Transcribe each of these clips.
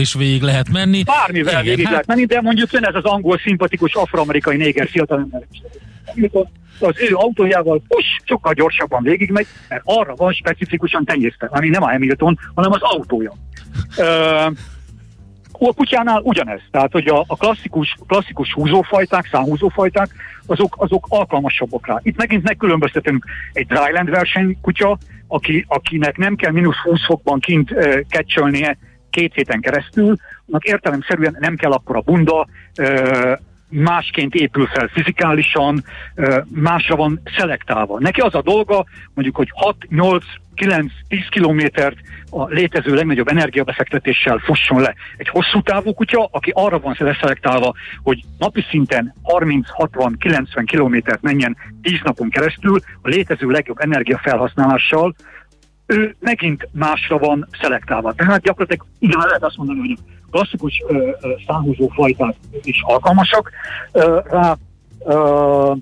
is végig lehet menni. Bármivel Igen, végig hát... lehet menni, de mondjuk ön ez az angol szimpatikus afroamerikai néger fiatalember. Az ő autójával push, sokkal gyorsabban végigmegy, mert arra van specifikusan tenyészte, ami nem a Hamilton, hanem az autója. Uh, a kutyánál ugyanez. Tehát, hogy a, a klasszikus, klasszikus húzófajták, számhúzófajták, azok, azok alkalmasabbak rá. Itt megint megkülönböztetünk egy dryland verseny kutya, aki, akinek nem kell mínusz 20 fokban kint uh, kecsölnie két héten keresztül, annak értelemszerűen nem kell akkor a bunda, másként épül fel fizikálisan, másra van szelektálva. Neki az a dolga, mondjuk, hogy 6, 8, 9-10 kilométert a létező legnagyobb energiabefektetéssel fusson le. Egy hosszú távú kutya, aki arra van leszelektálva, hogy napi szinten 30-60-90 kilométert menjen 10 napon keresztül a létező legjobb energiafelhasználással, ő megint másra van szelektálva. Tehát gyakorlatilag igen, lehet azt mondani, hogy klasszikus ö, ö, száhúzó fajták is alkalmasak ö, rá. Ö,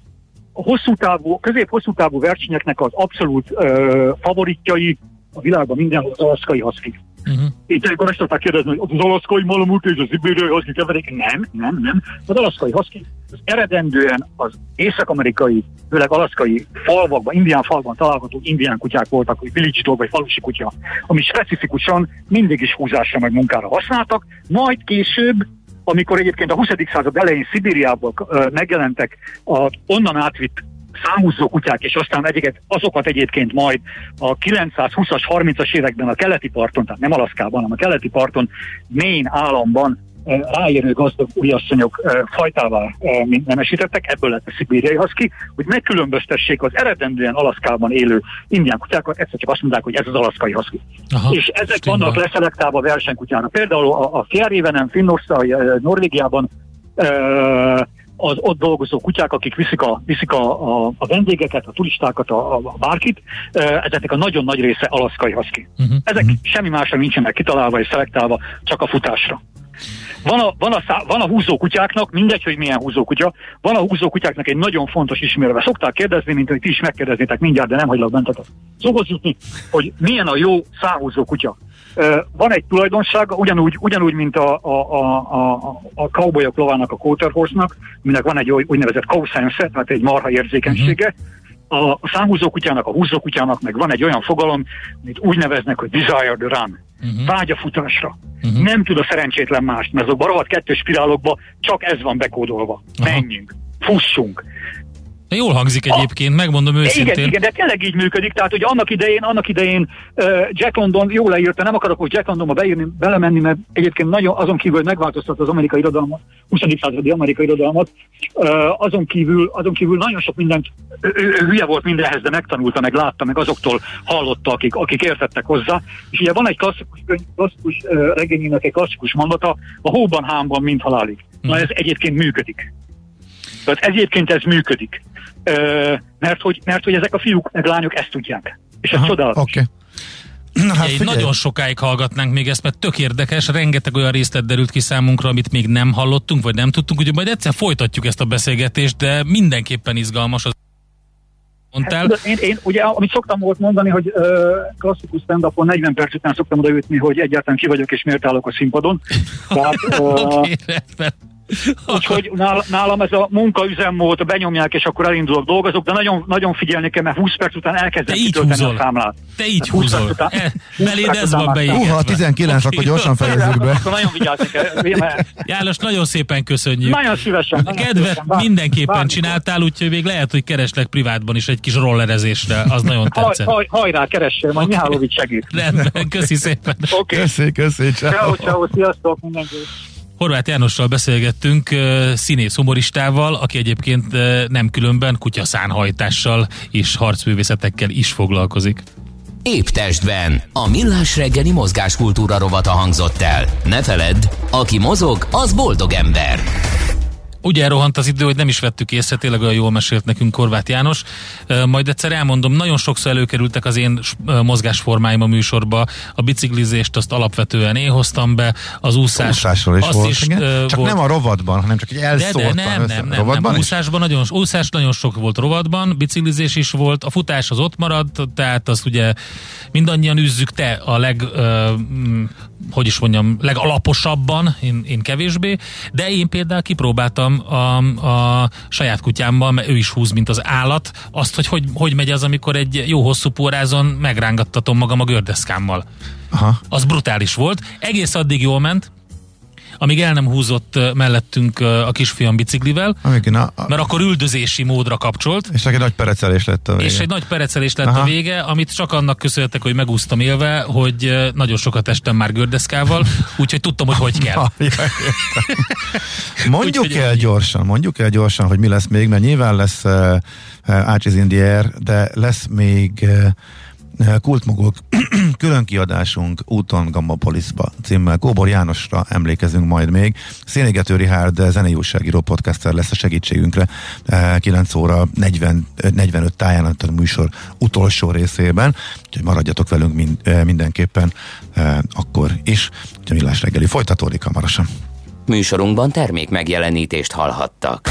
a hosszú távú, közép-hosszú távú versenyeknek az abszolút ö, favoritjai a világban mindenhol az alaszkai haszki. Uh-huh. Itt akkor ezt szokták kérdezni, hogy az alaszkai malamut és az ibériai haszki keverék. Nem, nem, nem. Az alaszkai haszki az eredendően az észak-amerikai, főleg alaszkai falvakban, indián falban található indián kutyák voltak, hogy village dog vagy falusi kutya, ami specifikusan mindig is húzásra meg munkára használtak, majd később amikor egyébként a 20. század elején Szibériából megjelentek a onnan átvitt számúzó kutyák, és aztán egyiket, azokat egyébként majd a 920-as, 30-as években a keleti parton, tehát nem Alaszkában, hanem a keleti parton, Maine államban ráérő gazdag újasszonyok fajtává nemesítettek, ebből lett a szibériai haszki, hogy megkülönböztessék az eredendően Alaszkában élő indián kutyákat, egyszer csak azt mondták, hogy ez az alaszkai haszki. Aha, és ezek stimma. vannak leszelektálva versenykutyának. Például a, a Fjärjévenen, Finnország, Norvégiában az ott dolgozó kutyák, akik viszik a, viszik a, a, a vendégeket, a turistákat, a, a bárkit, ezeknek a nagyon nagy része alaszkai haszki. Uh-huh, Ezek uh-huh. semmi másra nincsenek kitalálva és szelektálva, csak a futásra. Van a, van, a szá, van a húzókutyáknak, mindegy, hogy milyen húzókutya, van a húzókutyáknak egy nagyon fontos ismérve. Szokták kérdezni, mint hogy ti is megkérdeznétek mindjárt, de nem hagylak benteket. Szóhoz jutni, hogy milyen a jó száhúzó kutya. Van egy tulajdonsága, ugyanúgy, ugyanúgy mint a, a, a, a, a cowboyok lovának, a quarter horse-nak, aminek van egy úgynevezett cow sense tehát egy marha érzékenysége, uh-huh. a számhúzó kutyának, a húzó kutyának meg van egy olyan fogalom, amit úgy neveznek, hogy desire to run. Uh-huh. Vágy a futásra. Uh-huh. Nem tud a szerencsétlen mást, mert azokban a rohadt kettős spirálokban csak ez van bekódolva. Aha. Menjünk, fussunk. Jól hangzik egyébként, megmondom őszintén. Igen, igen, de tényleg így működik. Tehát, hogy annak idején, annak idején uh, Jack London jól leírta, nem akarok hogy Jack Londonba beírni, belemenni, mert egyébként nagyon azon kívül, hogy megváltoztat az amerikai irodalmat, 20. századi amerikai irodalmat, uh, azon kívül, azon kívül nagyon sok mindent, ő, ő, ő hülye volt mindenhez, de megtanulta, meg látta, meg azoktól hallotta, akik, akik értettek hozzá. És ugye van egy klasszikus, klasszikus uh, regényének egy klasszikus mondata, a hóban, hámban, mint halálig. Na ez egyébként működik. Tehát egyébként ez működik. Ö, mert, hogy, mert hogy ezek a fiúk meg lányok ezt tudják. És ez csodálatos. Okay. Na, hát figyelj. nagyon sokáig hallgatnánk még ezt, mert tök érdekes, rengeteg olyan részlet derült ki számunkra, amit még nem hallottunk, vagy nem tudtunk, úgyhogy majd egyszer folytatjuk ezt a beszélgetést, de mindenképpen izgalmas az mondtál. Hát, én, én, ugye, amit szoktam volt mondani, hogy uh, klasszikus stand 40 perc után szoktam odaütni, hogy egyáltalán ki vagyok és miért állok a színpadon. Tehát, uh, okay, Úgyhogy nálam ez a munkaüzemmód, benyomják, és akkor elindulok, dolgozok, de nagyon, nagyon figyelni kell, mert 20 perc után elkezdem kitölteni a számlát. Te így hát húzol. Után, e, beléd ez van beégetve. Húha, 19, okay. akkor gyorsan fejezzük be. Akkor nagyon vigyázni kell. János, nagyon szépen köszönjük. Nagyon szívesen. A kedvet mindenképpen bármikor. csináltál, úgyhogy még lehet, hogy kereslek privátban is egy kis rollerezésre. Az nagyon tetszett. Haj, haj, hajrá, keressél, majd okay. Mihálovics segít. Rendben, köszi szépen. Okay. Köszi, köszi, ciao. Ciao, ciao, sziasztok mindenki. Horváth Jánossal beszélgettünk, színész humoristával, aki egyébként nem különben kutyaszánhajtással és harcművészetekkel is foglalkozik. Épp testben. A millás reggeli mozgáskultúra rovata hangzott el. Ne feledd, aki mozog, az boldog ember. Ugye elrohant az idő, hogy nem is vettük észre, tényleg olyan jól mesélt nekünk Korvát János. Majd egyszer elmondom, nagyon sokszor előkerültek az én mozgásformáim a műsorba. A biciklizést azt alapvetően én hoztam be, az úszás. Úszásról is volt, is, igen. Csak volt. nem a rovatban, hanem csak egy elszórtan. De, de nem, nem, nem, nem. Úszásban nagyon, úszás nagyon sok volt rovatban, biciklizés is volt, a futás az ott maradt, tehát azt ugye mindannyian üzzük te a leg, uh, hogy is mondjam, legalaposabban, én, én kevésbé, de én például kipróbáltam a, a saját kutyámmal, mert ő is húz, mint az állat, azt, hogy hogy, hogy megy az, amikor egy jó hosszú pórázon megrángattatom magam a gördeszkámmal. Aha. Az brutális volt. Egész addig jól ment, amíg el nem húzott mellettünk a kisfiam biciklivel, Amíg, na, a... mert akkor üldözési módra kapcsolt. És egy nagy perecelés lett a vége. És egy nagy perecelés lett Aha. a vége, amit csak annak köszönhetek, hogy megúsztam élve, hogy nagyon sokat estem már gördeszkával, úgyhogy tudtam, hogy hogy kell. mondjuk úgy, el gyorsan, mondjuk el gyorsan, hogy mi lesz még, mert nyilván lesz uh, Arches in the Air, de lesz még uh, Kultmogok külön kiadásunk úton Gammapolisba címmel Kóbor Jánosra emlékezünk majd még. Szénégető Rihárd zenei újságíró podcaster lesz a segítségünkre 9 óra 40, 45 táján a műsor utolsó részében, úgyhogy maradjatok velünk mind, mindenképpen akkor is. A millás reggeli folytatódik hamarosan. Műsorunkban termék megjelenítést hallhattak.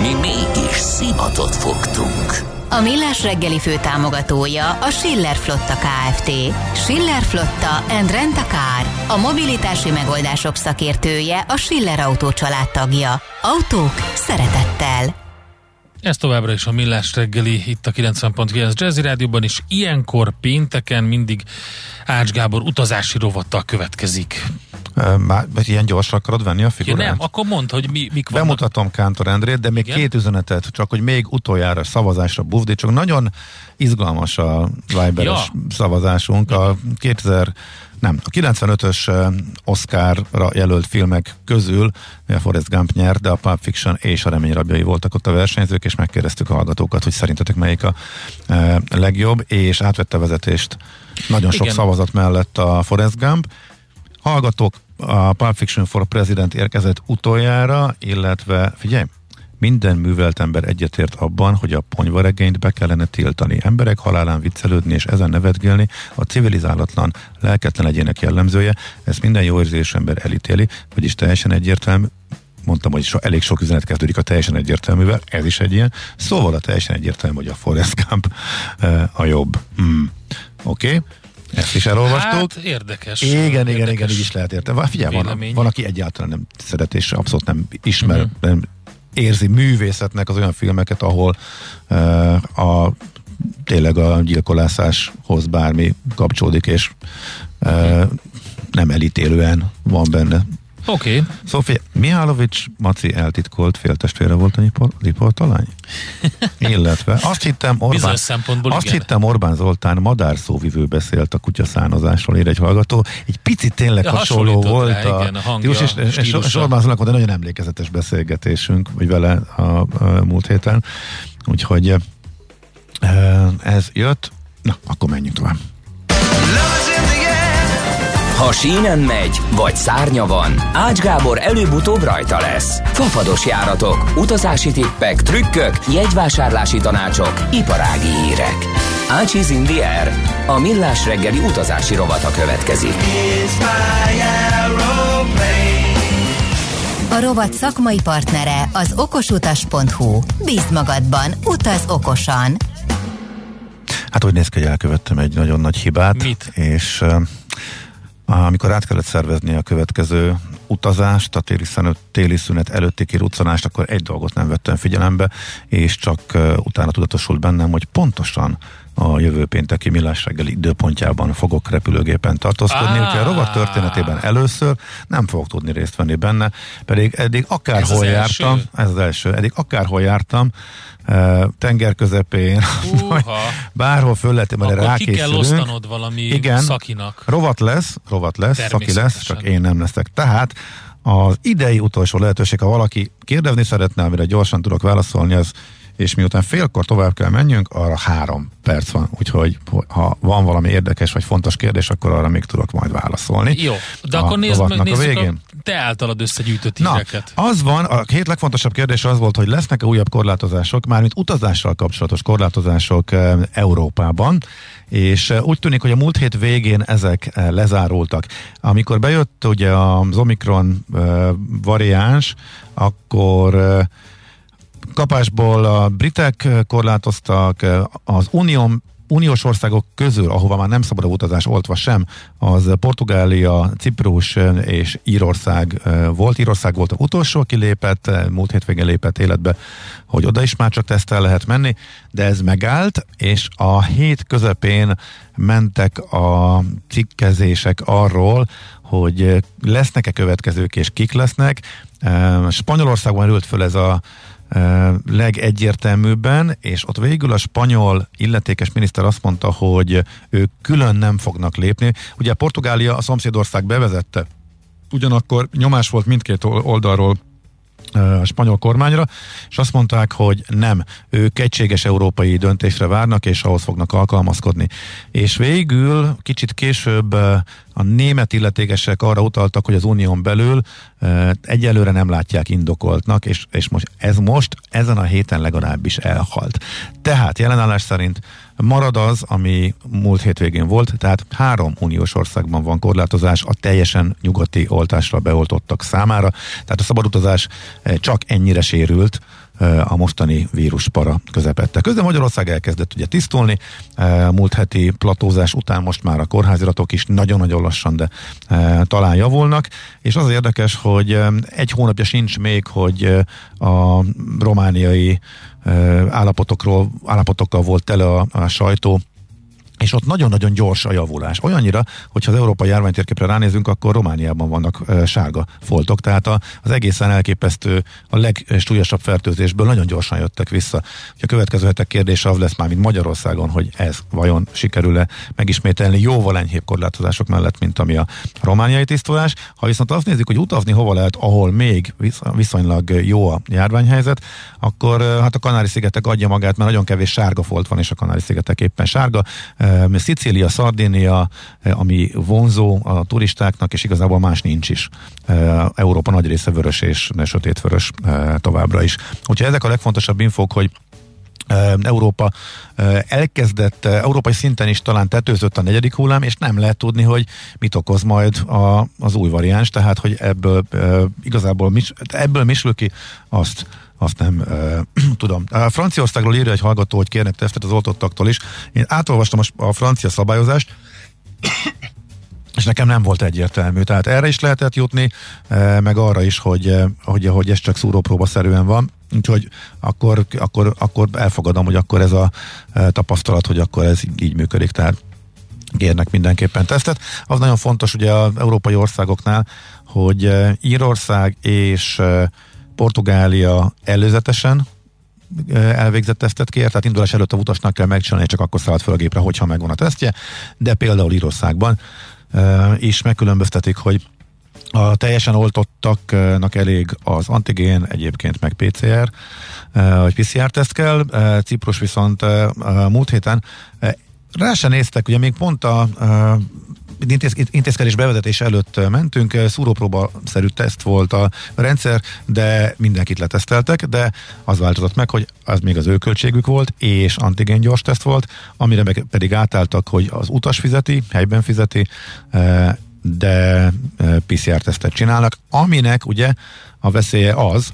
Mi mégis szimatot fogtunk. A Millás reggeli fő támogatója a Schiller Flotta KFT. Schiller Flotta and Rent a Car. A mobilitási megoldások szakértője a Schiller Autó tagja. Autók szeretettel. Ez továbbra is a Millás reggeli itt a 90.9 Jazzy Rádióban, és ilyenkor pénteken mindig Ács Gábor utazási rovattal következik. Már ilyen gyorsra akarod venni a figurát? Ja, nem, akkor mondd, hogy mi, mik vannak. Bemutatom Kántor Endrét, de még Igen? két üzenetet, csak hogy még utoljára szavazásra bufdi, csak nagyon izgalmas a Viberes ja. szavazásunk. A 2000 nem, a 95-ös Oscarra jelölt filmek közül a Forrest Gump nyert, de a Pulp Fiction és a Remény rabjai voltak ott a versenyzők, és megkérdeztük a hallgatókat, hogy szerintetek melyik a e, legjobb, és átvette a vezetést nagyon sok Igen. szavazat mellett a Forrest Gump. Hallgatók, a Pulp Fiction for President érkezett utoljára, illetve figyelj, minden művelt ember egyetért abban, hogy a ponyvaregényt be kellene tiltani. Emberek halálán viccelődni és ezen nevetgélni a civilizálatlan, lelketlen egyének jellemzője, ezt minden jó érzés ember elítéli, vagyis teljesen egyértelmű, mondtam, hogy so, elég sok üzenet kezdődik a teljesen egyértelművel, ez is egy ilyen. Szóval a teljesen egyértelmű, hogy a Forrest Gump uh, a jobb. Mm. Oké? Okay? Ezt is elolvastuk. Hát, érdekes. Igen, érdekes igen, igen, így is lehet érteni. Figyelj, van, van, aki egyáltalán nem szeret, és abszolút nem ismer, uh-huh. nem érzi művészetnek az olyan filmeket, ahol uh, a tényleg a gyilkolászáshoz bármi kapcsolódik, és uh, nem elítélően van benne Oké. Okay. Szóval Mihálovics Maci eltitkolt féltestvére volt a riportalány? Illetve azt hittem Orbán, azt igen. hittem Orbán Zoltán madárszóvivő beszélt a kutyaszánozásról, ér egy hallgató. Egy picit tényleg ja, hasonló volt rá, a, igen, a hangja, és, és, és, és Orbán Zoltán de nagyon emlékezetes beszélgetésünk, vagy vele a, a, a múlt héten. Úgyhogy ez jött. Na, akkor menjünk tovább. Ha sínen megy, vagy szárnya van, Ács Gábor előbb-utóbb rajta lesz. Fafados járatok, utazási tippek, trükkök, jegyvásárlási tanácsok, iparági hírek. Ácsiz Indier, a millás reggeli utazási rovata következik. A rovat szakmai partnere az okosutas.hu. Bíz magadban, utaz okosan! Hát úgy néz ki, hogy elkövettem egy nagyon nagy hibát. Mit? És amikor át kellett szervezni a következő utazást, a téli szünet, téli szünet előtti kiruccanást, akkor egy dolgot nem vettem figyelembe, és csak utána tudatosult bennem, hogy pontosan a jövő pénteki millás reggeli időpontjában fogok repülőgépen tartózkodni, úgyhogy a rovat történetében először nem fogok tudni részt venni benne, pedig eddig akárhol jártam, első? ez az első, eddig akárhol jártam, tenger közepén, bárhol föl lehet, mert Akkor ki kell osztanod valami Igen, szakinak. Rovat lesz, rovat lesz, szaki lesz, csak én nem leszek. Tehát az idei utolsó lehetőség, ha valaki kérdezni szeretne, amire gyorsan tudok válaszolni, az és miután félkor tovább kell menjünk, arra három perc van, úgyhogy ha van valami érdekes vagy fontos kérdés, akkor arra még tudok majd válaszolni. Jó, de akkor nézd meg, nézzük a, végén. a te általad összegyűjtött Na, híreket. az van, a két legfontosabb kérdés az volt, hogy lesznek-e újabb korlátozások, mármint utazással kapcsolatos korlátozások e, Európában, és e, úgy tűnik, hogy a múlt hét végén ezek e, lezárultak. Amikor bejött ugye az Omikron e, variáns, akkor e, kapásból a britek korlátoztak, az unión uniós országok közül, ahova már nem szabad a utazás oltva sem, az Portugália, Ciprus és Írország volt. Írország volt a utolsó, aki lépett, múlt hétvégén lépett életbe, hogy oda is már csak tesztel lehet menni, de ez megállt, és a hét közepén mentek a cikkezések arról, hogy lesznek-e következők és kik lesznek. Spanyolországban ült föl ez a legegyértelműbben, és ott végül a spanyol illetékes miniszter azt mondta, hogy ők külön nem fognak lépni. Ugye Portugália a szomszédország bevezette, ugyanakkor nyomás volt mindkét oldalról a spanyol kormányra, és azt mondták, hogy nem, ők egységes európai döntésre várnak, és ahhoz fognak alkalmazkodni. És végül kicsit később a német illetékesek arra utaltak, hogy az unión belül egyelőre nem látják indokoltnak, és, és most ez most, ezen a héten legalábbis elhalt. Tehát jelenállás szerint marad az, ami múlt hétvégén volt, tehát három uniós országban van korlátozás a teljesen nyugati oltásra beoltottak számára, tehát a szabadutazás csak ennyire sérült, a mostani víruspara közepette. Közben Magyarország elkezdett ugye tisztulni, múlt heti platózás után most már a kórháziratok is nagyon-nagyon lassan, de talán javulnak, és az érdekes, hogy egy hónapja sincs még, hogy a romániai állapotokról, állapotokkal volt tele a, a sajtó, és ott nagyon-nagyon gyors a javulás. Olyannyira, hogyha az európai járványtérképre ránézünk, akkor Romániában vannak sárga foltok, tehát az egészen elképesztő, a legsúlyosabb fertőzésből nagyon gyorsan jöttek vissza. A következő hetek kérdése az lesz már, mint Magyarországon, hogy ez vajon sikerül-e megismételni jóval enyhébb korlátozások mellett, mint ami a romániai tisztulás. Ha viszont azt nézzük, hogy utazni hova lehet, ahol még viszonylag jó a járványhelyzet, akkor hát a Kanári-szigetek adja magát, mert nagyon kevés sárga folt van, és a Kanári-szigetek éppen sárga Szicília, Szardinia, ami vonzó a turistáknak, és igazából más nincs is. Európa nagy része vörös és sötétvörös továbbra is. Úgyhogy ezek a legfontosabb infók, hogy Európa elkezdett, európai szinten is talán tetőzött a negyedik hullám, és nem lehet tudni, hogy mit okoz majd a, az új variáns, tehát hogy ebből igazából ebből misül ki azt azt nem uh, tudom. A Franciaországról írja egy hallgató, hogy kérnek tesztet az oltottaktól is. Én átolvastam a, francia szabályozást, és nekem nem volt egyértelmű. Tehát erre is lehetett jutni, meg arra is, hogy, hogy, hogy ez csak szúrópróbaszerűen van. Úgyhogy akkor, akkor, akkor elfogadom, hogy akkor ez a tapasztalat, hogy akkor ez így működik. Tehát kérnek mindenképpen tesztet. Az nagyon fontos ugye az európai országoknál, hogy Írország és Portugália előzetesen elvégzett tesztet kér, tehát indulás előtt a utasnak kell megcsinálni, csak akkor szállt fel a gépre, hogyha megvan a tesztje, de például Írországban is megkülönböztetik, hogy a teljesen oltottaknak elég az antigén, egyébként meg PCR, vagy PCR-teszt kell. Ciprus viszont múlt héten rá se néztek, ugye még pont a intézkedés bevezetés előtt mentünk, szúrópróba-szerű teszt volt a rendszer, de mindenkit leteszteltek, de az változott meg, hogy az még az ő költségük volt, és antigén gyors teszt volt, amire meg pedig átálltak, hogy az utas fizeti, helyben fizeti, de PCR-tesztet csinálnak, aminek ugye a veszélye az,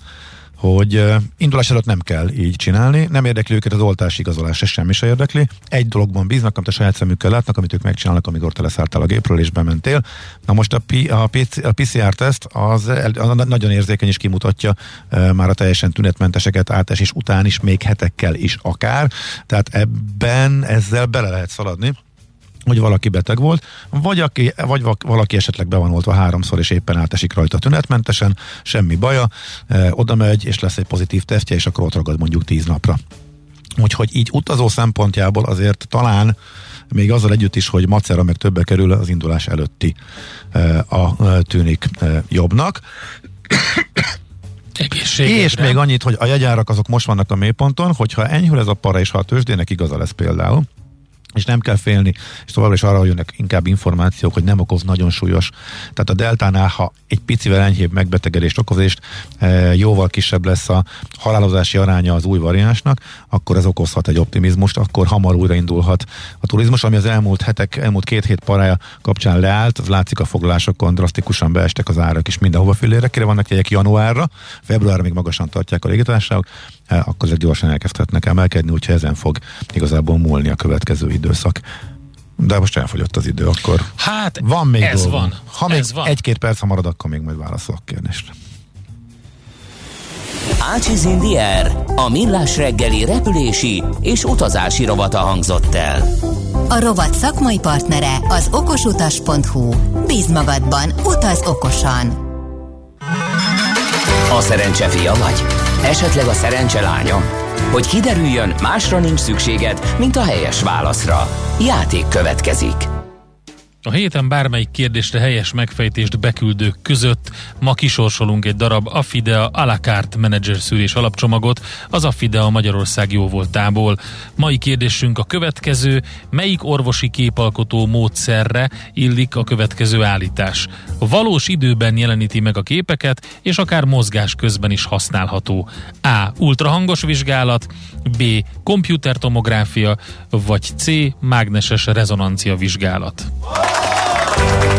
hogy indulás előtt nem kell így csinálni, nem érdekli őket az oltás igazolás, ez semmi se érdekli. Egy dologban bíznak, amit a saját szemükkel látnak, amit ők megcsinálnak, amikor te leszálltál a gépről és bementél. Na most a, P, a, PC, a PCR-teszt az el, nagyon érzékeny is kimutatja már a teljesen tünetmenteseket átesés után is, még hetekkel is akár. Tehát ebben ezzel bele lehet szaladni hogy valaki beteg volt, vagy, aki, vagy valaki esetleg be van oltva háromszor, és éppen átesik rajta tünetmentesen, semmi baja, e, oda megy, és lesz egy pozitív tesztje, és akkor ott ragad mondjuk tíz napra. Úgyhogy így utazó szempontjából azért talán még azzal együtt is, hogy macera meg többe kerül az indulás előtti a tűnik jobbnak. És még annyit, hogy a jegyárak azok most vannak a mélyponton, hogyha enyhül ez a para, és ha a tőzsdének igaza lesz például, és nem kell félni, és továbbra is arra jönnek inkább információk, hogy nem okoz nagyon súlyos. Tehát a deltánál, ha egy picivel enyhébb megbetegedést okozést, e, jóval kisebb lesz a halálozási aránya az új variánsnak, akkor ez okozhat egy optimizmust, akkor hamar újraindulhat a turizmus, ami az elmúlt hetek, elmúlt két hét parája kapcsán leállt, látszik a foglalásokon, drasztikusan beestek az árak is mindenhova fillére, kire vannak jegyek? Januárra, februárra még magasan tartják a légitársaságok, e, akkor ezek gyorsan elkezdhetnek emelkedni, úgyhogy ezen fog igazából múlni a következő időszak. De most elfogyott az idő, akkor hát van még ez dolgunk. van. Ha ez még van. egy-két perc, ha marad, akkor még majd válaszolok kérdést. Ácsiz Indier, a millás reggeli repülési és utazási rovata hangzott el. A rovat szakmai partnere az okosutas.hu. Bíz magadban, utaz okosan! A szerencse fia vagy? Esetleg a szerencse lánya? Hogy kiderüljön, másra nincs szükséged, mint a helyes válaszra. Játék következik. A héten bármelyik kérdésre helyes megfejtést beküldők között ma kisorsolunk egy darab Affidea a la carte menedzser szűrés alapcsomagot az Affidea Magyarország jóvoltából. Mai kérdésünk a következő, melyik orvosi képalkotó módszerre illik a következő állítás? Valós időben jeleníti meg a képeket, és akár mozgás közben is használható. A. Ultrahangos vizsgálat, B. Komputertomográfia, vagy C. Mágneses rezonancia vizsgálat.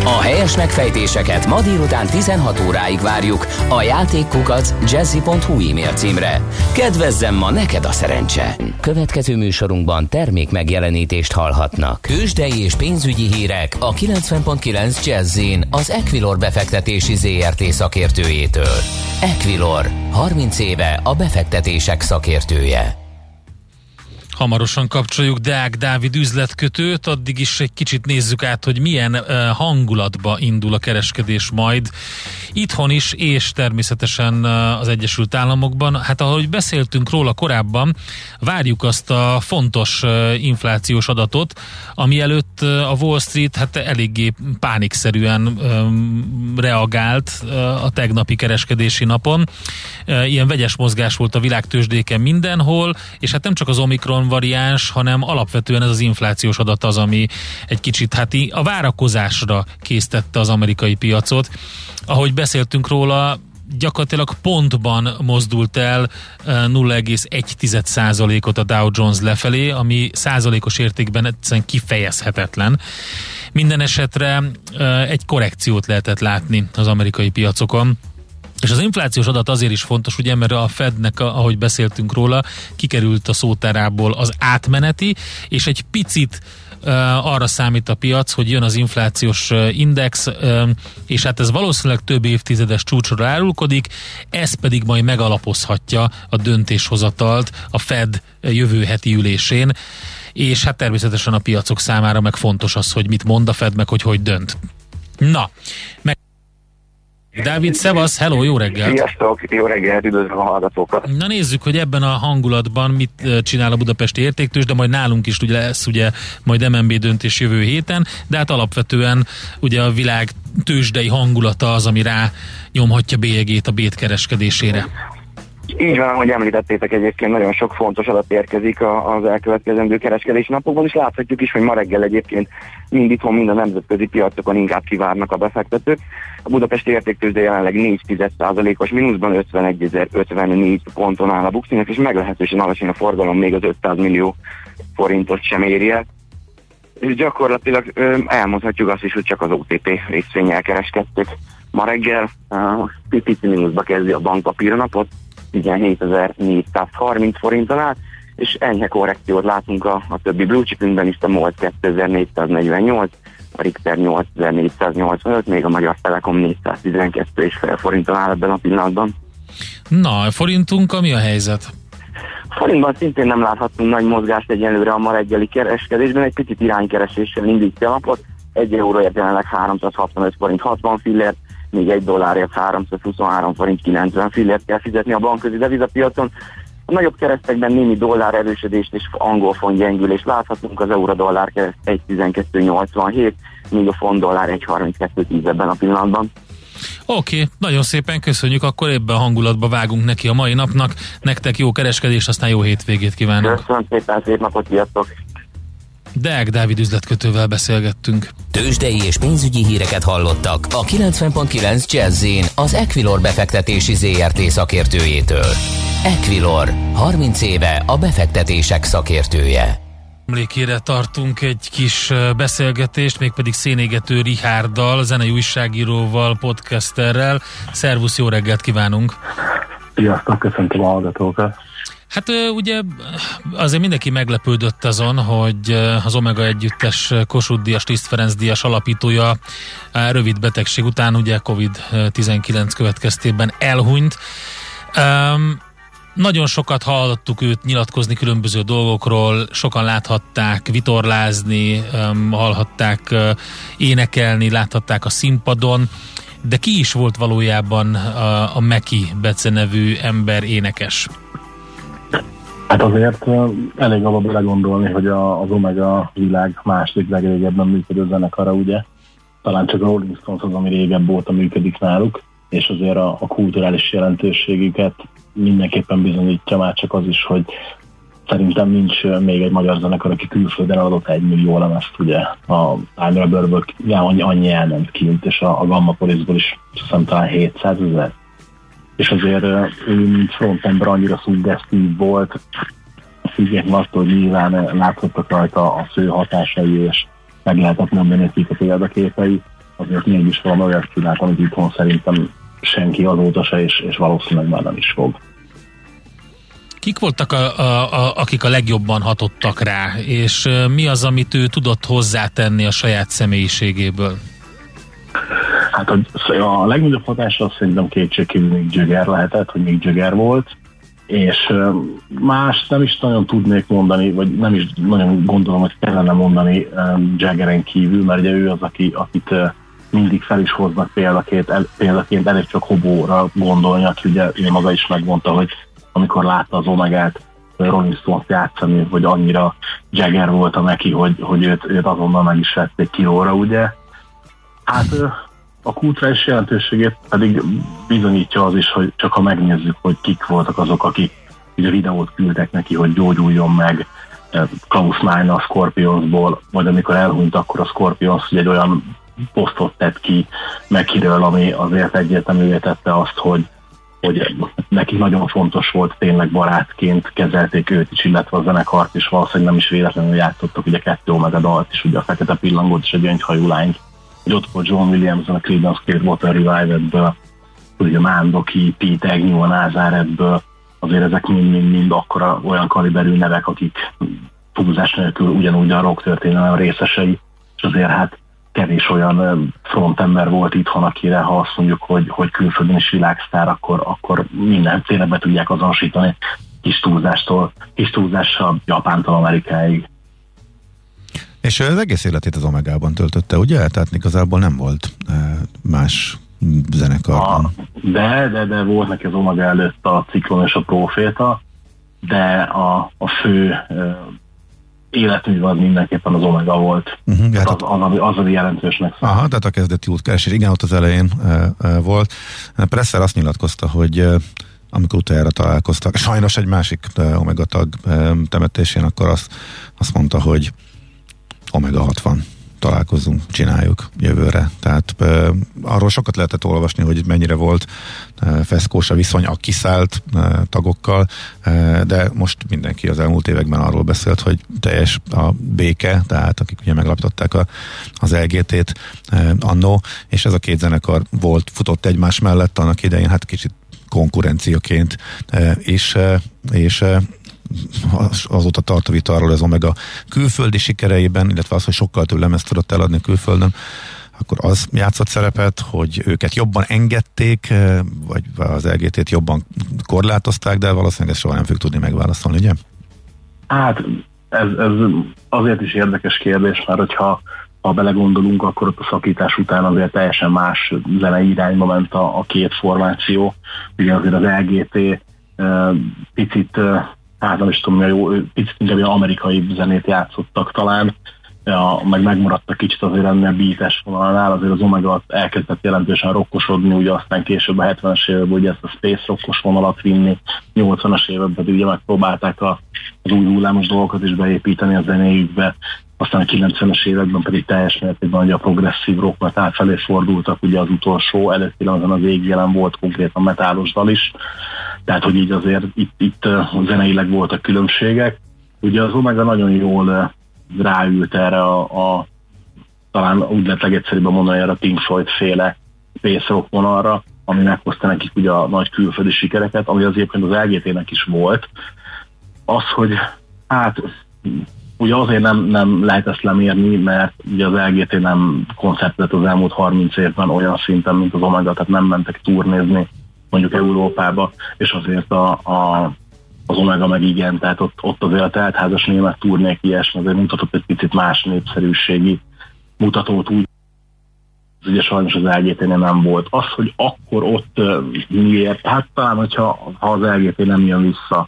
A helyes megfejtéseket ma délután 16 óráig várjuk a játékkukac jazzy.hu e-mail címre. Kedvezzem ma neked a szerencse! Következő műsorunkban termék megjelenítést hallhatnak. Kősdei és pénzügyi hírek a 90.9 Jazzin az Equilor befektetési ZRT szakértőjétől. Equilor, 30 éve a befektetések szakértője. Hamarosan kapcsoljuk Deák Dávid üzletkötőt, addig is egy kicsit nézzük át, hogy milyen hangulatba indul a kereskedés majd itthon is, és természetesen az Egyesült Államokban. Hát ahogy beszéltünk róla korábban, várjuk azt a fontos inflációs adatot, ami előtt a Wall Street hát eléggé pánikszerűen reagált a tegnapi kereskedési napon. Ilyen vegyes mozgás volt a világtősdéken mindenhol, és hát nem csak az Omikron variáns, hanem alapvetően ez az inflációs adat az, ami egy kicsit hát a várakozásra késztette az amerikai piacot. Ahogy beszéltünk róla, gyakorlatilag pontban mozdult el 0,1%-ot a Dow Jones lefelé, ami százalékos értékben egyszerűen kifejezhetetlen. Minden esetre egy korrekciót lehetett látni az amerikai piacokon. És az inflációs adat azért is fontos, ugye, mert a Fednek, ahogy beszéltünk róla, kikerült a szótárából az átmeneti, és egy picit arra számít a piac, hogy jön az inflációs index, és hát ez valószínűleg több évtizedes csúcsra árulkodik, ez pedig majd megalapozhatja a döntéshozatalt a Fed jövő heti ülésén, és hát természetesen a piacok számára meg fontos az, hogy mit mond a Fed, meg hogy hogy dönt. Na, meg Dávid, szevasz, hello, jó reggelt! Sziasztok, jó reggelt, üdvözlöm a hallgatókat! Na nézzük, hogy ebben a hangulatban mit csinál a budapesti értéktős, de majd nálunk is ugye lesz ugye majd MNB döntés jövő héten, de hát alapvetően ugye a világ tőzsdei hangulata az, ami rá nyomhatja bélyegét a bét kereskedésére. Így van, ahogy említettétek, egyébként nagyon sok fontos adat érkezik az elkövetkezendő kereskedési napokban, és láthatjuk is, hogy ma reggel egyébként mind itthon, mind a nemzetközi piacokon inkább kivárnak a befektetők. A budapesti értéktőzde jelenleg 4,1%-os mínuszban 51.054 ponton áll a buxinek, és meglehetősen alacsony a forgalom, még az 500 millió forintot sem éri el. És gyakorlatilag elmondhatjuk azt is, hogy csak az OTP részvényel kereskedtük. Ma reggel uh, pici mínuszba kezdi a bankpapírnapot, 17.430 forinton át, és enyhe korrekciót látunk a, a többi blue chipünkben is, a MOL 2448, a Richter 8485, még a Magyar Telekom 412 és fél forinton áll ebben a pillanatban. Na, a forintunk, mi a helyzet? Forintban szintén nem láthatunk nagy mozgást egyelőre a ma reggeli kereskedésben, egy picit iránykereséssel indítja a napot, egy euróért jelenleg 365 forint 60 fillért, még egy dollárért 323 forint 90 fillért kell fizetni a bankközi devizapiacon, A nagyobb keresztekben némi dollár erősödést és angol font gyengülést láthatunk, az euró-dollár kereszt 1.12.87, míg a font dollár 1.32.10 ebben a pillanatban. Oké, okay, nagyon szépen köszönjük, akkor ebben a hangulatba vágunk neki a mai napnak. Nektek jó kereskedés, aztán jó hétvégét kívánok. Köszönöm szépen, szép napot, sziasztok! Deák Dávid üzletkötővel beszélgettünk. Tőzsdei és pénzügyi híreket hallottak a 90.9 jazz az Equilor befektetési ZRT szakértőjétől. Equilor, 30 éve a befektetések szakértője. Emlékére tartunk egy kis beszélgetést, mégpedig szénégető Rihárdal, zenei újságíróval, podcasterrel. Szervusz, jó reggelt kívánunk! Sziasztok, köszöntöm a hallgatókat! Hát ugye azért mindenki meglepődött azon, hogy az Omega együttes Kossuth Díjas, Tiszt Ferenc Díjas alapítója rövid betegség után ugye Covid-19 következtében elhunyt. Um, nagyon sokat hallottuk őt nyilatkozni különböző dolgokról, sokan láthatták vitorlázni, um, hallhatták uh, énekelni, láthatták a színpadon, de ki is volt valójában a, a Meki Bece nevű ember énekes? Hát azért elég alap belegondolni, hogy a, az Omega világ második legrégebben működő zenekara, ugye? Talán csak a Rolling Stones az, ami régebb óta működik náluk, és azért a, a kulturális jelentőségüket mindenképpen bizonyítja már csak az is, hogy szerintem nincs még egy magyar zenekar, aki külföldön adott egy millió lemezt, ugye a Time Rubberből annyi, annyi elment kint, és a, a Gamma Polisból is hiszem talán 700 ezer és azért ő, mint frontember annyira szuggesztív volt, függetlenül attól, hogy nyilván láthattak rajta a fő hatásai, és meg lehetett mondani nekik a példaképei, azért mégis valami olyat csinált, amit itthon szerintem senki azóta se, és, és valószínűleg már nem is fog. Kik voltak, a, a, a, akik a legjobban hatottak rá, és mi az, amit ő tudott hozzátenni a saját személyiségéből? Hát a, a legnagyobb hatása szerintem kétségkívül még Jagger lehetett, hogy még Jagger volt, és más nem is nagyon tudnék mondani, vagy nem is nagyon gondolom, hogy kellene mondani Jaggeren kívül, mert ugye ő az, aki, akit mindig fel is hoznak példaként, el, példaként elég csak hobóra gondolni, aki ugye ő maga is megmondta, hogy amikor látta az Omegát Rolling Stones játszani, hogy annyira Jagger volt a neki, hogy, hogy őt, őt azonnal meg is vették kilóra, ugye. Hát a kulturális jelentőségét pedig bizonyítja az is, hogy csak ha megnézzük, hogy kik voltak azok, akik ugye videót küldtek neki, hogy gyógyuljon meg, eh, Klaus Meine a Scorpionsból, vagy amikor elhunyt, akkor a Scorpions egy olyan posztot tett ki Mekiről, ami azért egyértelművé tette azt, hogy, hogy neki nagyon fontos volt tényleg barátként kezelték őt is, illetve a zenekart is, valószínűleg nem is véletlenül játszottak, ugye kettő Omega dalt is, ugye a Fekete Pillangót és egy gyöngyhajú lányt hogy ott volt John Williams a Creedence Clearwater Revival-ből, ugye Mándoki, Pete Agnew a Nazaretből, azért ezek mind-mind-mind akkora olyan kaliberű nevek, akik túlzás nélkül ugyanúgy a rock történelem részesei, és azért hát kevés olyan frontember volt itthon, akire ha azt mondjuk, hogy, hogy külföldön is világsztár, akkor, akkor minden tényleg be tudják azonosítani kis túlzástól, kis túlzással Japántól Amerikáig. És az egész életét az Omegában töltötte, ugye? Tehát igazából nem volt más zenekar. A, de, de, de volt neki az Omega előtt a Ciklon és a Proféta, de a, a fő életmű az mindenképpen az Omega volt. Uh-huh, hát az, az, az, az, az jelentősnek számít. Aha, tehát a kezdeti útkeresés, igen, ott az elején e, e, volt. Presser azt nyilatkozta, hogy e, amikor utoljára találkoztak, sajnos egy másik Omega tag e, temetésén, akkor azt, azt mondta, hogy Omega 60 találkozunk, csináljuk jövőre. Tehát e, arról sokat lehetett olvasni, hogy mennyire volt e, feszkós a viszony a kiszállt e, tagokkal, e, de most mindenki az elmúlt években arról beszélt, hogy teljes a béke, tehát akik ugye meglapították a, az LGT-t e, annó, és ez a két zenekar volt, futott egymás mellett annak idején, hát kicsit konkurenciaként e, is, e, és e, azóta tart a vita arról az Omega külföldi sikereiben, illetve az, hogy sokkal több lemezt tudott eladni külföldön, akkor az játszott szerepet, hogy őket jobban engedték, eh, vagy az LGT-t jobban korlátozták, de valószínűleg ezt soha nem fog tudni megválaszolni, ugye? Hát ez, ez azért is érdekes kérdés, mert hogyha ha belegondolunk, akkor ott a szakítás után azért teljesen más zenei irányba ment a, a két formáció. Ugye azért az LGT picit, hát nem is tudom, jó, picit inkább amerikai zenét játszottak talán, ja, meg megmaradtak kicsit azért ennél beates vonalnál, azért az Omega elkezdett jelentősen rokkosodni, ugye aztán később a 70-es években ugye ezt a Space rockos vonalat vinni, 80-as években pedig ugye megpróbálták a, az új hullámos dolgokat is beépíteni a zenéjükbe, aztán a 90-es években pedig teljes mértékben ugye a progresszív rock felé fordultak, ugye az utolsó előtti az ég jelen volt konkrétan metálos dal is, tehát hogy így azért itt, itt zeneileg voltak különbségek. Ugye az Omega nagyon jól ráült erre a, a talán úgy lehet legegyszerűbben mondani erre a Pink Floyd féle space rock vonalra, ami meghozta nekik ugye a nagy külföldi sikereket, ami az egyébként az LGT-nek is volt. Az, hogy hát ugye azért nem, nem lehet ezt lemérni, mert ugye az LGT nem koncertet az elmúlt 30 évben olyan szinten, mint az Omega, tehát nem mentek turnézni mondjuk Európába, és azért a, a az Omega meg igen, tehát ott, ott azért a teltházas német turnék ilyesmi, azért mutatott egy picit más népszerűségi mutatót úgy, ugye sajnos az lgt nem volt. Az, hogy akkor ott miért, hát talán, hogyha ha az LGT nem jön vissza,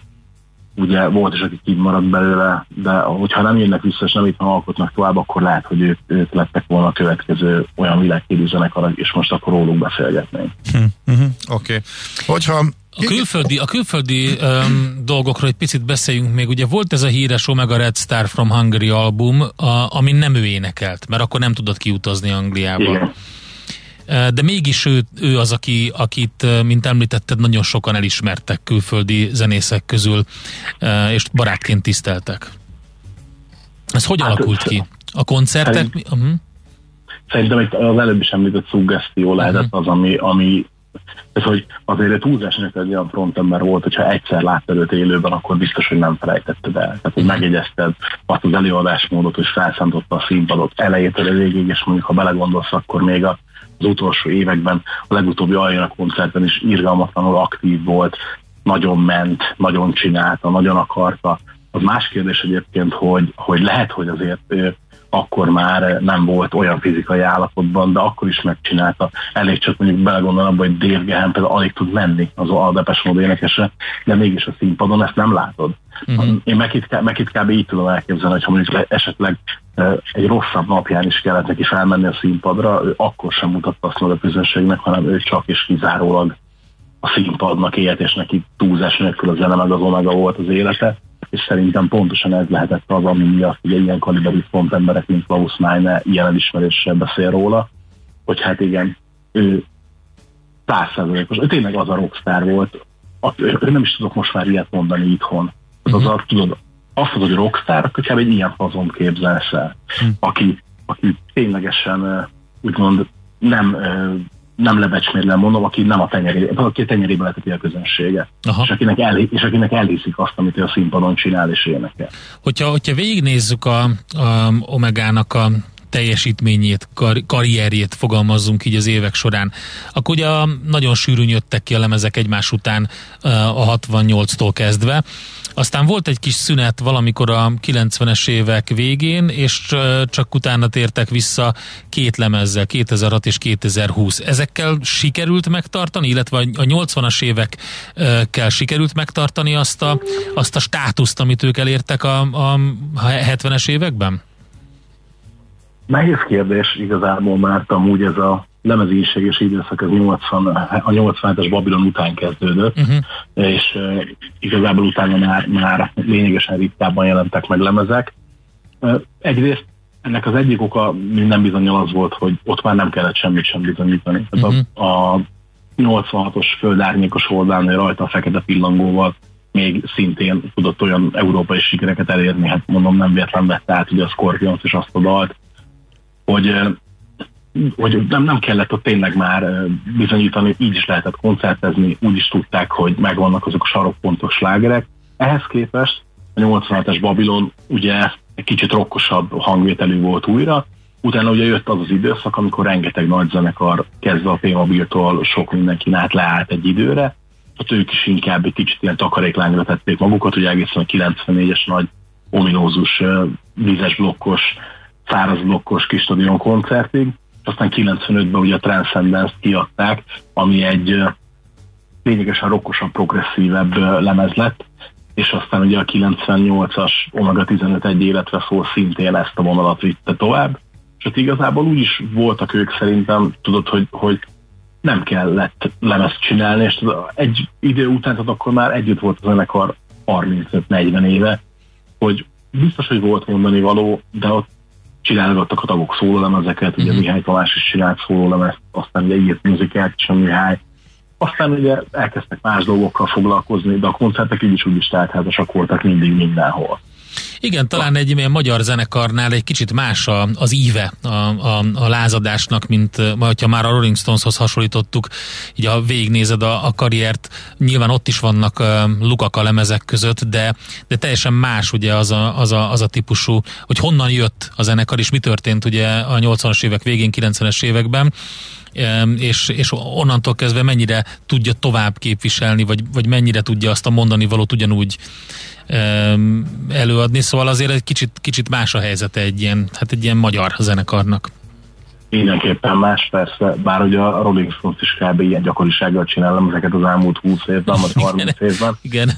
ugye volt is, aki kimaradt belőle, de hogyha nem jönnek vissza, és nem itt alkotnak tovább, akkor lehet, hogy ők, ők lettek volna a következő olyan világhírű zenekar, és most akkor róluk beszélgetnénk. Hm, uh-huh, Oké. Okay. Hogyha a külföldi, a külföldi um, dolgokról egy picit beszéljünk még. Ugye volt ez a híres Omega Red Star from Hungary album, a, amin nem ő énekelt, mert akkor nem tudott kiutazni Angliába. Igen. De mégis ő, ő az, aki, akit, mint említetted, nagyon sokan elismertek külföldi zenészek közül, és barátként tiszteltek. Ez hogy hát, alakult ki? A koncertek? Szerint, uh-huh. Szerintem az előbb is említett szuggesztió lehetett uh-huh. az, ami, ami ez, hogy azért egy túlzásnak egy olyan frontember volt, hogyha egyszer láttad őt élőben, akkor biztos, hogy nem felejtetted el. Tehát, hogy megegyezted azt az előadásmódot, hogy felszántotta a színpadot elejétől a végig, és mondjuk, ha belegondolsz, akkor még a, az utolsó években, a legutóbbi Aljana koncerten is irgalmatlanul aktív volt, nagyon ment, nagyon csinálta, nagyon akarta. Az más kérdés egyébként, hogy, hogy lehet, hogy azért akkor már nem volt olyan fizikai állapotban, de akkor is megcsinálta. Elég csak mondjuk belegondolni abba, hogy Dave Gahan például alig tud menni az a Depes Mode énekese, de mégis a színpadon ezt nem látod. Uh-huh. Én meg itt, meg itt kb. így tudom elképzelni, hogy ha mondjuk esetleg egy rosszabb napján is kellett neki felmenni a színpadra, ő akkor sem mutatta azt a közönségnek, hanem ő csak és kizárólag a színpadnak élt, és neki túlzás nélkül a zene meg az omega volt az élete. És szerintem pontosan ez lehetett az, ami miatt hogy ilyen kaliberű font emberek, mint Klaus Meine ilyen elismeréssel beszél róla, hogy hát igen, ő százszerzalékos, ő tényleg az a rockstar volt, ő, ő nem is tudok most már ilyet mondani itthon. Az, az, az tudod, azt mondod, hogy rockstar, kb. egy ilyen fazon képzelsz el, hm. aki, aki ténylegesen úgymond nem nem lebecsmérlen mondom, aki nem a tenyerében, aki a tenyerébe leteti a közönsége. Aha. És akinek, el, és akinek elhiszik azt, amit ő a színpadon csinál és énekel. Hogyha, hogyha végignézzük a, a Omegának a teljesítményét, kar, karrierjét fogalmazzunk így az évek során, akkor ugye nagyon sűrűn jöttek ki a lemezek egymás után a 68-tól kezdve. Aztán volt egy kis szünet valamikor a 90-es évek végén, és csak utána tértek vissza két lemezzel, 2006 és 2020. Ezekkel sikerült megtartani, illetve a 80-as évekkel sikerült megtartani azt a, azt a státuszt, amit ők elértek a, a 70-es években? Nehéz kérdés igazából, mert amúgy ez a lemezínséges időszak az 80, a 87-es Babilon után kezdődött, uh-huh. és uh, igazából utána már, már lényegesen ritkábban jelentek meg lemezek. Uh, egyrészt ennek az egyik oka minden bizonyal az volt, hogy ott már nem kellett semmit sem bizonyítani. Uh-huh. a, a 86-os földárnyékos oldalán rajta a fekete pillangóval még szintén tudott olyan európai sikereket elérni, hát mondom nem véletlen vette át ugye a Scorpions és azt a dalt, hogy hogy nem, nem kellett ott tényleg már bizonyítani, így is lehetett koncertezni, úgy is tudták, hogy megvannak azok a sarokpontos slágerek. Ehhez képest a 87-es Babilon ugye egy kicsit rokkosabb hangvételű volt újra, utána ugye jött az az időszak, amikor rengeteg nagy zenekar kezdve a P-mobiltól sok mindenki át leállt egy időre, ott ők is inkább egy kicsit ilyen takaréklányra tették magukat, hogy egészen a 94-es nagy ominózus, vízes blokkos, száraz blokkos kis stadion koncertig, aztán 95-ben ugye a Transcendence kiadták, ami egy lényegesen rokkosabb, progresszívebb lemez lett, és aztán ugye a 98-as Omega 15 egy életre szól szintén ezt a vonalat vitte tovább, és ott igazából úgy is voltak ők szerintem, tudod, hogy, hogy nem kellett lemezt csinálni, és egy idő után, tehát akkor már együtt volt a zenekar 35-40 éve, hogy biztos, hogy volt mondani való, de ott csinálgattak a tagok szólólemezeket, ugye uh-huh. Mihály Tamás is csinált szólólemezt, aztán ugye írt muzikát is a Mihály, aztán ugye elkezdtek más dolgokkal foglalkozni, de a koncertek így is úgy is teltházasak voltak mindig mindenhol. Igen, talán egy ilyen magyar zenekarnál egy kicsit más a, az íve a, a, a lázadásnak, mint ha már a Rolling Stoneshoz hasonlítottuk, így a végignézed a, a karriert, nyilván ott is vannak lukak a lemezek között, de, de teljesen más ugye az a, az, a, az a típusú, hogy honnan jött a zenekar, és mi történt ugye a 80-as évek végén, 90-es években, és, és onnantól kezdve mennyire tudja tovább képviselni, vagy, vagy mennyire tudja azt a mondani valót ugyanúgy előadni, szóval azért egy kicsit, kicsit más a helyzete egy ilyen, hát egy ilyen magyar zenekarnak. Mindenképpen más, persze, bár ugye a Rolling Stones is kb. ilyen gyakorisággal csinálom ezeket az elmúlt 20 évben, vagy 30 évben. Igen.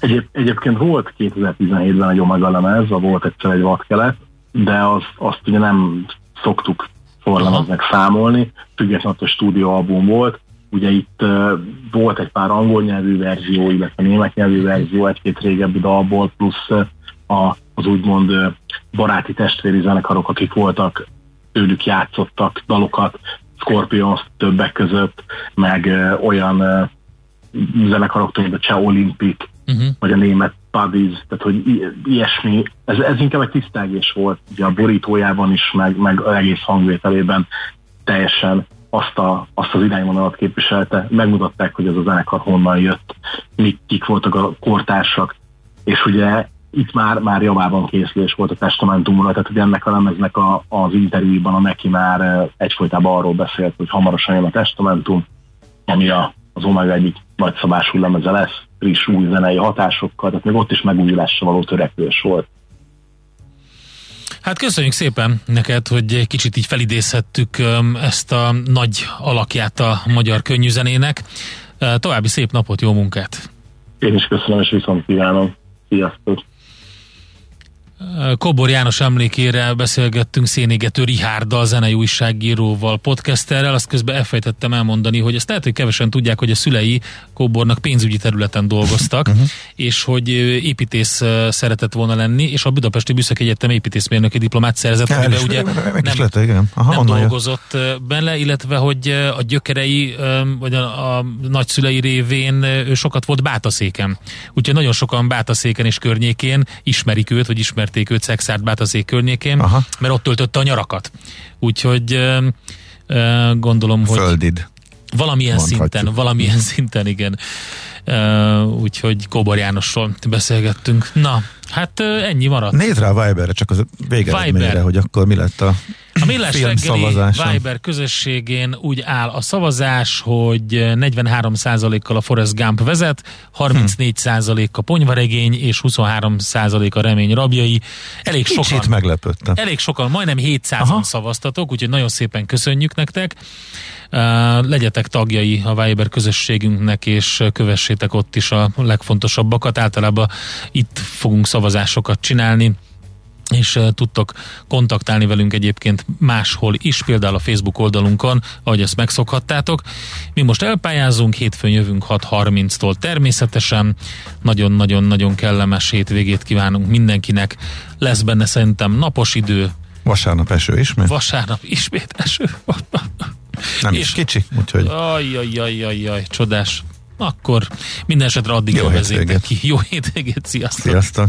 Egyéb, egyébként volt 2017-ben egy Omega lemez, volt egyszer egy vadkelet, de az, azt ugye nem szoktuk forlemeznek számolni, függetlenül a stúdióalbum volt, Ugye itt uh, volt egy pár angol nyelvű verzió, illetve német nyelvű verzió egy-két régebbi dalból, plusz uh, a, az úgymond baráti testvéri zenekarok, akik voltak, tőlük játszottak dalokat, Scorpions többek között, meg olyan uh, zenekarok, mint a Cseh Olympic, uh-huh. vagy a német Buddies, tehát hogy i- ilyesmi, ez, ez inkább egy tisztelgés volt, ugye a borítójában is, meg, meg egész hangvételében teljesen azt, a, azt az irányvonalat képviselte, megmutatták, hogy ez a zenekar honnan jött, mik, kik voltak a kortársak, és ugye itt már, már javában készülés volt a testamentumra, tehát hogy ennek a lemeznek a, az interjúban a neki már egyfolytában arról beszélt, hogy hamarosan jön a testamentum, ami a, az Omega egyik nagyszabású lemeze lesz, friss új zenei hatásokkal, tehát még ott is megújulásra való törekvés volt. Hát köszönjük szépen neked, hogy egy kicsit így felidézhettük ezt a nagy alakját a magyar könnyűzenének. További szép napot, jó munkát! Én is köszönöm, és viszont kívánom. Sziasztok! Kobor János emlékére beszélgettünk Szénégető Rihárddal, zenei újságíróval, podcasterrel, azt közben elfejtettem elmondani, hogy ezt lehet, hogy kevesen tudják, hogy a szülei Kobornak pénzügyi területen dolgoztak, uh-huh. és hogy építész szeretett volna lenni, és a Budapesti Műszaki Egyetem építészmérnöki diplomát szerzett, amiben ugye nem, lett, igen. Aha, nem dolgozott jött. bele, illetve hogy a gyökerei, vagy a, a nagyszülei révén ő sokat volt Bátaszéken. Úgyhogy nagyon sokan Bátaszéken és környékén ismerik őt, vagy ismer ismerték őt Szexárd Bátaszék környékén, Aha. mert ott töltötte a nyarakat. Úgyhogy gondolom, hogy... Földid. Valamilyen Mondhatjuk. szinten, valamilyen szinten, igen. Uh, úgyhogy Kóbor Jánosról beszélgettünk. Na, hát uh, ennyi maradt. Nézd rá a Viberre, csak az végeredményre, hogy akkor mi lett a a Millás reggeli Viber közösségén úgy áll a szavazás, hogy 43%-kal a Forrest Gump vezet, 34% a ponyvaregény és 23% a remény rabjai. Elég Kicsit sokan, meglepődtem. Elég sokan, majdnem 700-an szavaztatok, úgyhogy nagyon szépen köszönjük nektek. Uh, legyetek tagjai a Viber közösségünknek, és kövessétek ott is a legfontosabbakat. Általában itt fogunk szavazásokat csinálni és tudtok kontaktálni velünk egyébként máshol is, például a Facebook oldalunkon, ahogy ezt megszokhattátok. Mi most elpályázunk, hétfőn jövünk 6.30-tól természetesen. Nagyon-nagyon-nagyon kellemes hétvégét kívánunk mindenkinek. Lesz benne szerintem napos idő. Vasárnap eső ismét? Vasárnap ismét eső. Nem és, is kicsi, úgyhogy... Ajjajajajaj, csodás. Akkor minden esetre addig Jó hétvégét. ki. Jó hétvégét, sziasztok! Sziasztok!